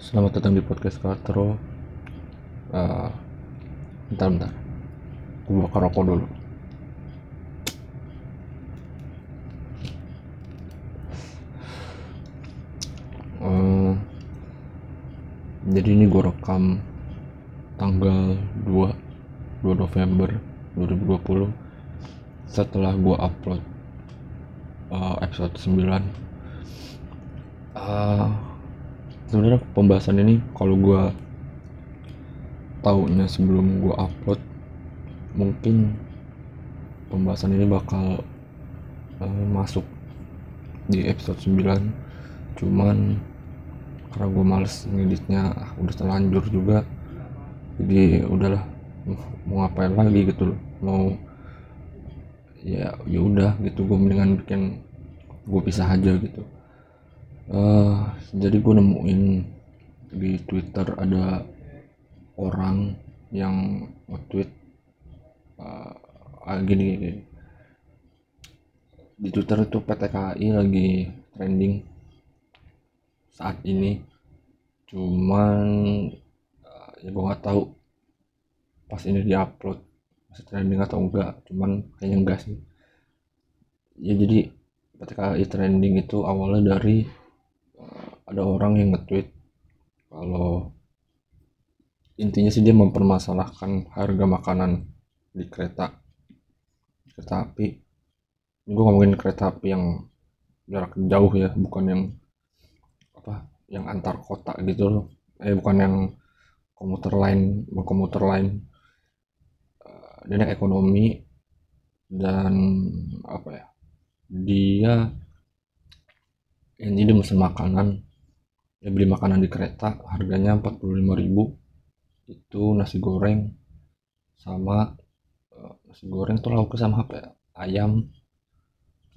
Selamat datang di podcast Katro. Uh, bentar bentar. Gue bakar rokok dulu. Uh, jadi ini gue rekam tanggal 2 2 November 2020 setelah gue upload uh, episode 9 uh, sebenarnya pembahasan ini kalau gue taunya sebelum gue upload mungkin pembahasan ini bakal uh, masuk di episode 9 cuman karena gue males ngeditnya ah, udah terlanjur juga jadi udahlah mau ngapain lagi gitu loh. Mau ya ya udah gitu gue mendingan bikin gue pisah aja gitu uh, jadi gue nemuin di twitter ada orang yang nge-tweet uh, gini, gini. Di twitter itu PT KAI lagi trending saat ini. Cuman uh, ya gue nggak tahu pas ini diupload masih trending atau enggak. Cuman kayaknya enggak sih. Ya jadi PT KAI trending itu awalnya dari ada orang yang nge-tweet kalau intinya sih dia mempermasalahkan harga makanan di kereta kereta api. Gue ngomongin kereta api yang jarak jauh ya bukan yang apa yang antar kota gitu loh. Eh bukan yang komuter lain komuter lain. Uh, dan ekonomi dan apa ya dia ini dia makanan ya beli makanan di kereta harganya 45.000 itu nasi goreng sama uh, nasi goreng tuh lauknya sama apa ya? Ayam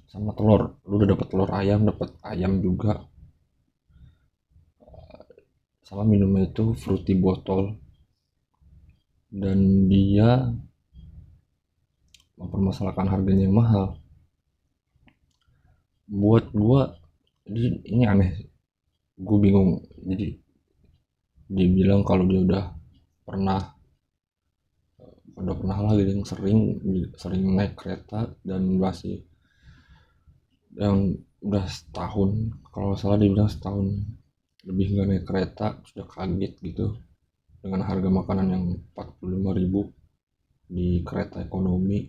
sama telur. Lu udah dapet telur ayam dapet ayam juga. Sama minumnya itu fruity botol. Dan dia mempermasalahkan harganya yang mahal. Buat gua ini aneh gue bingung. Jadi dia bilang kalau dia udah pernah udah pernah lah gitu yang sering sering naik kereta dan masih yang udah setahun kalau salah dia bilang setahun lebih nggak naik kereta sudah kaget gitu dengan harga makanan yang 45.000 di kereta ekonomi.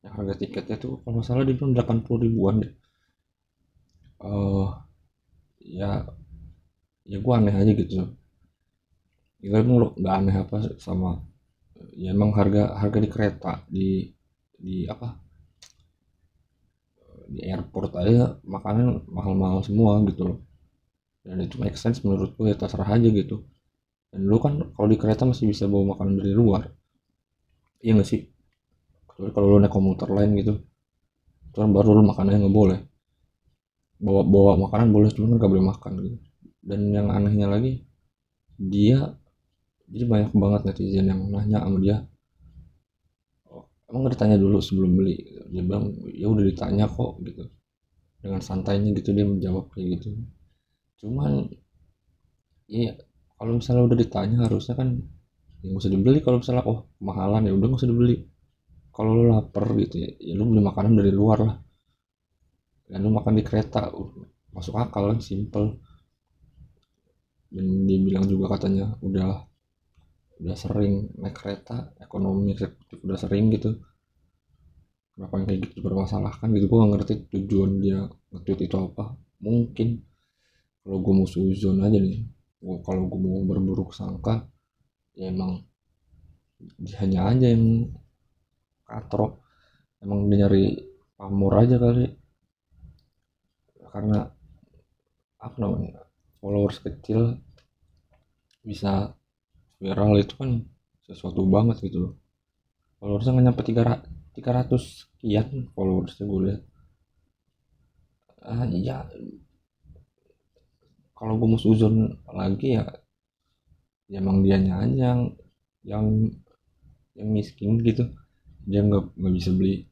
Yang harga tiketnya tuh kalau salah dia bilang 80 ribuan deh. Uh, ya ya gua aneh aja gitu. Ya emang nggak aneh apa sama ya emang harga harga di kereta di di apa? Di airport aja makanan mahal-mahal semua gitu loh. Dan itu make sense menurut gue ya terserah aja gitu. Dan lu kan kalau di kereta masih bisa bawa makanan dari luar. Iya gak sih? Kecuali kalau lu naik komuter lain gitu. Cuman baru lu makanannya nggak boleh bawa bawa makanan boleh cuman nggak boleh makan gitu. Dan yang anehnya lagi dia jadi banyak banget netizen yang nanya sama dia emang gak ditanya dulu sebelum beli? Dia bilang ya udah ditanya kok gitu. Dengan santainya gitu dia menjawab kayak gitu. Cuman iya kalau misalnya udah ditanya harusnya kan ya usah dibeli kalau misalnya oh mahalan ya udah nggak usah dibeli. Kalau lu lapar gitu ya, ya lu beli makanan dari luar lah dan lu makan di kereta uh, masuk akal kan simple. Dan dia bilang juga katanya udah udah sering naik kereta ekonomi udah sering gitu. Kenapa yang kayak gitu bermasalahkan gitu gue gak ngerti tujuan dia nge itu apa. Mungkin kalau gue mau suzon aja nih kalau gue mau berburuk sangka ya emang hanya aja yang katro emang dia nyari pamor aja kali karena apa namanya followers kecil bisa viral itu kan sesuatu banget gitu loh. Followersnya nggak nyampe 300 sekian followersnya gue lihat. Ah, ya kalau gue mau suzon lagi ya, ya emang dia aja yang yang yang miskin gitu. Dia nggak nggak bisa beli.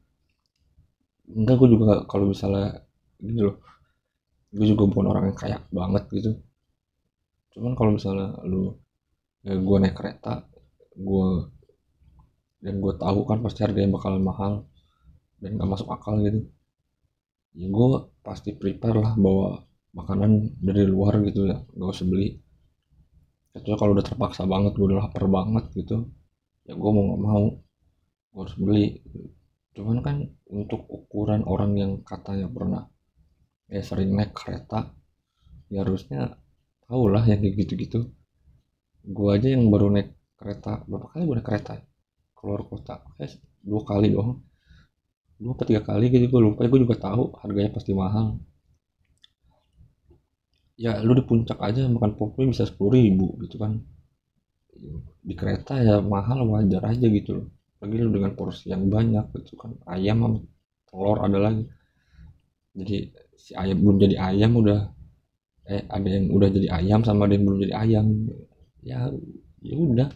Enggak gue juga kalau misalnya gitu loh gue juga bukan orang yang kaya banget gitu. Cuman kalau misalnya lu ya gue naik kereta gue dan gue tahu kan pasti harganya bakal mahal dan gak masuk akal gitu ya gue pasti prepare lah bawa makanan dari luar gitu ya. Gak usah beli. Kecuali kalau udah terpaksa banget gue udah lapar banget gitu ya gue mau nggak mau gue harus beli. Cuman kan untuk ukuran orang yang katanya pernah ya sering naik kereta. Ya harusnya tau lah yang kayak gitu-gitu. Gue aja yang baru naik kereta. Berapa kali gue naik kereta keluar kota. Kayak dua kali doang dua atau tiga kali gitu gue lupa. Gue juga tahu harganya pasti mahal. Ya lu di puncak aja makan popcorn bisa sepuluh ribu gitu kan. Di kereta ya mahal wajar aja gitu loh. Lagi lu dengan porsi yang banyak gitu kan. Ayam telur ada lagi. Jadi si ayam belum jadi ayam udah. Eh ada yang udah jadi ayam sama ada yang belum jadi ayam. Ya ya udah.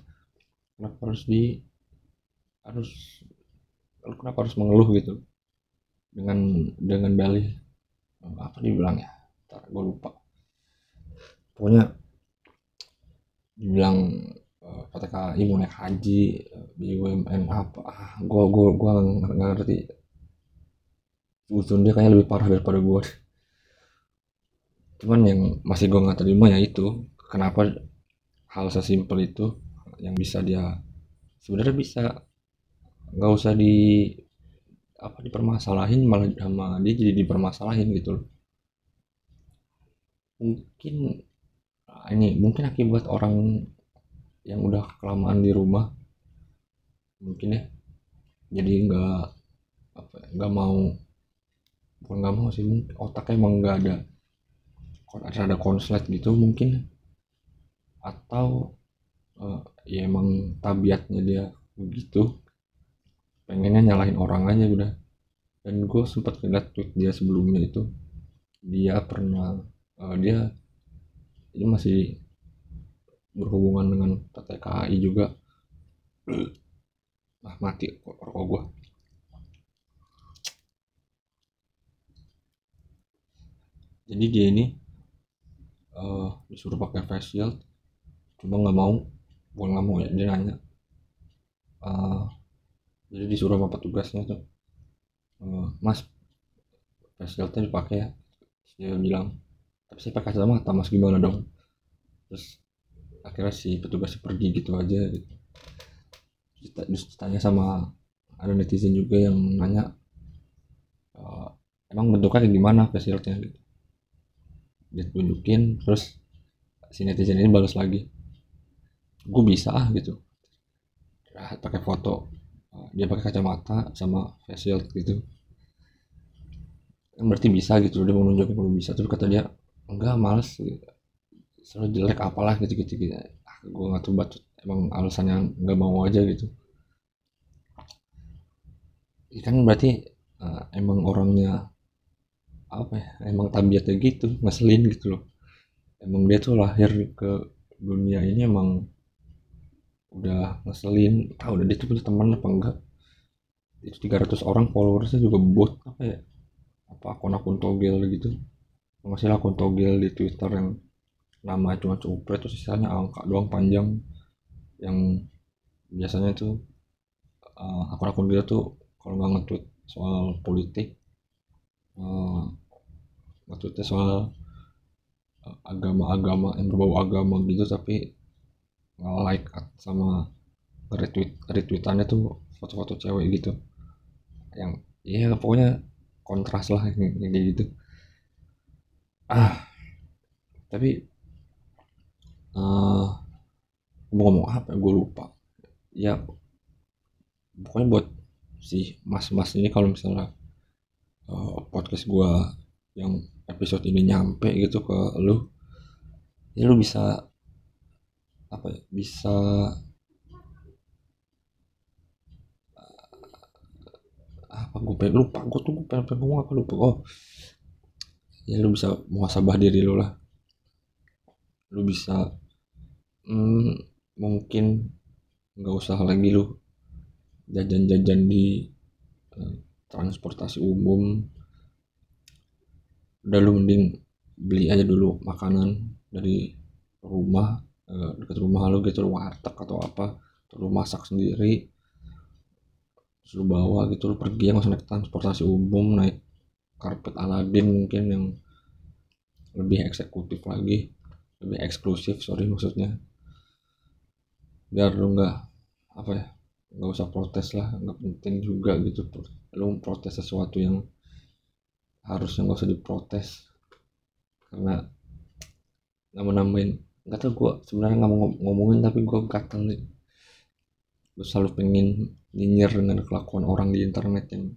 Kenapa harus di harus kenapa harus mengeluh gitu? Dengan dengan dalih. Apa dibilang ya? Ntar gue lupa. Pokoknya dibilang PTKI mau naik haji BUMN apa ah gue gue gue nggak ngerti Usun dia kayaknya lebih parah daripada gue cuman yang masih gue nggak terima ya itu kenapa hal sesimpel itu yang bisa dia sebenarnya bisa. Nggak usah di apa dipermasalahin malah sama dia jadi dipermasalahin gitu loh. Mungkin ah, ini mungkin akibat orang yang udah kelamaan di rumah mungkin ya jadi nggak apa ya, nggak mau bukan nggak mau sih otaknya emang nggak ada ada konslet gitu mungkin. Atau uh, ya emang tabiatnya dia begitu. Pengennya nyalahin orang aja udah. Dan gue sempat lihat tweet dia sebelumnya itu dia pernah uh, dia ini masih berhubungan dengan TTKI juga. Ah mati rokok gue jadi dia ini uh, disuruh pakai face shield cuma nggak mau bukan nggak mau ya dia nanya. Uh, jadi disuruh sama petugasnya tuh uh, mas face shieldnya dipakai ya dia bilang. Tapi saya pakai kacamata mas gimana dong? Terus akhirnya si petugasnya pergi gitu aja gitu. Terus tanya sama ada netizen juga yang nanya uh, emang bentuknya kayak gimana face shieldnya? Gitu dia tunjukin terus si netizen ini balas lagi. Gue bisa ah gitu. Nah, pakai foto. Dia pakai kacamata sama face shield gitu. Kan berarti bisa gitu dia mau nunjukin kalau bisa. Tapi kata dia enggak males. Selalu jelek apalah gitu gitu gitu ah, gue nggak tahu emang alasannya nggak mau aja gitu. Kan berarti uh, emang orangnya apa ya emang tabiatnya gitu ngeselin gitu loh. Emang dia tuh lahir ke dunia ini emang udah ngeselin. Tahu udah dia tuh punya teman apa enggak? Itu 300 orang followersnya juga bot apa ya? Apa akun-akun togel gitu. Masih akun togel di twitter yang nama cuma cupret terus sisanya angka doang panjang. Yang biasanya tuh uh, akun-akun dia tuh kalau nggak nge-tweet soal politik uh, maksudnya soal eh, agama-agama yang berbau agama gitu tapi like sama retweet retweetannya tuh foto-foto cewek gitu. Yang ya pokoknya kontras lah kayak gitu. Ah tapi uh, mau ngomong apa gue lupa. Ya pokoknya buat si mas-mas ini kalau misalnya uh, podcast gue yang episode ini nyampe gitu ke lu ya lu bisa apa ya bisa apa gue pengen lupa gue tuh gue pengen, pengen ngomong apa lupa. Oh ya lu bisa muhasabah diri lu lah. Lu bisa hmm, mungkin nggak usah lagi lu jajan-jajan di uh, transportasi umum udah lu mending beli aja dulu makanan dari rumah eh, dekat rumah lu gitu lu warteg atau apa. Terus lu masak sendiri. Terus bawa gitu lu pergi yang naik transportasi umum naik karpet Aladin mungkin yang lebih eksekutif lagi lebih eksklusif sorry maksudnya. Biar lu nggak apa ya nggak usah protes lah nggak penting juga gitu. Lu protes sesuatu yang harusnya nggak usah diprotes. Karena nama nambahin nggak tau gue sebenarnya nggak mau ngomongin tapi gue gatel nih. Gue selalu pengen nyinyir dengan kelakuan orang di internet yang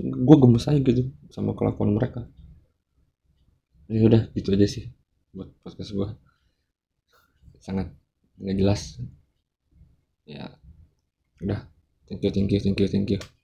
gue gemes aja gitu sama kelakuan mereka. Ya udah gitu aja sih buat podcast gue sangat nggak jelas. Ya udah. Thank you thank you thank you thank you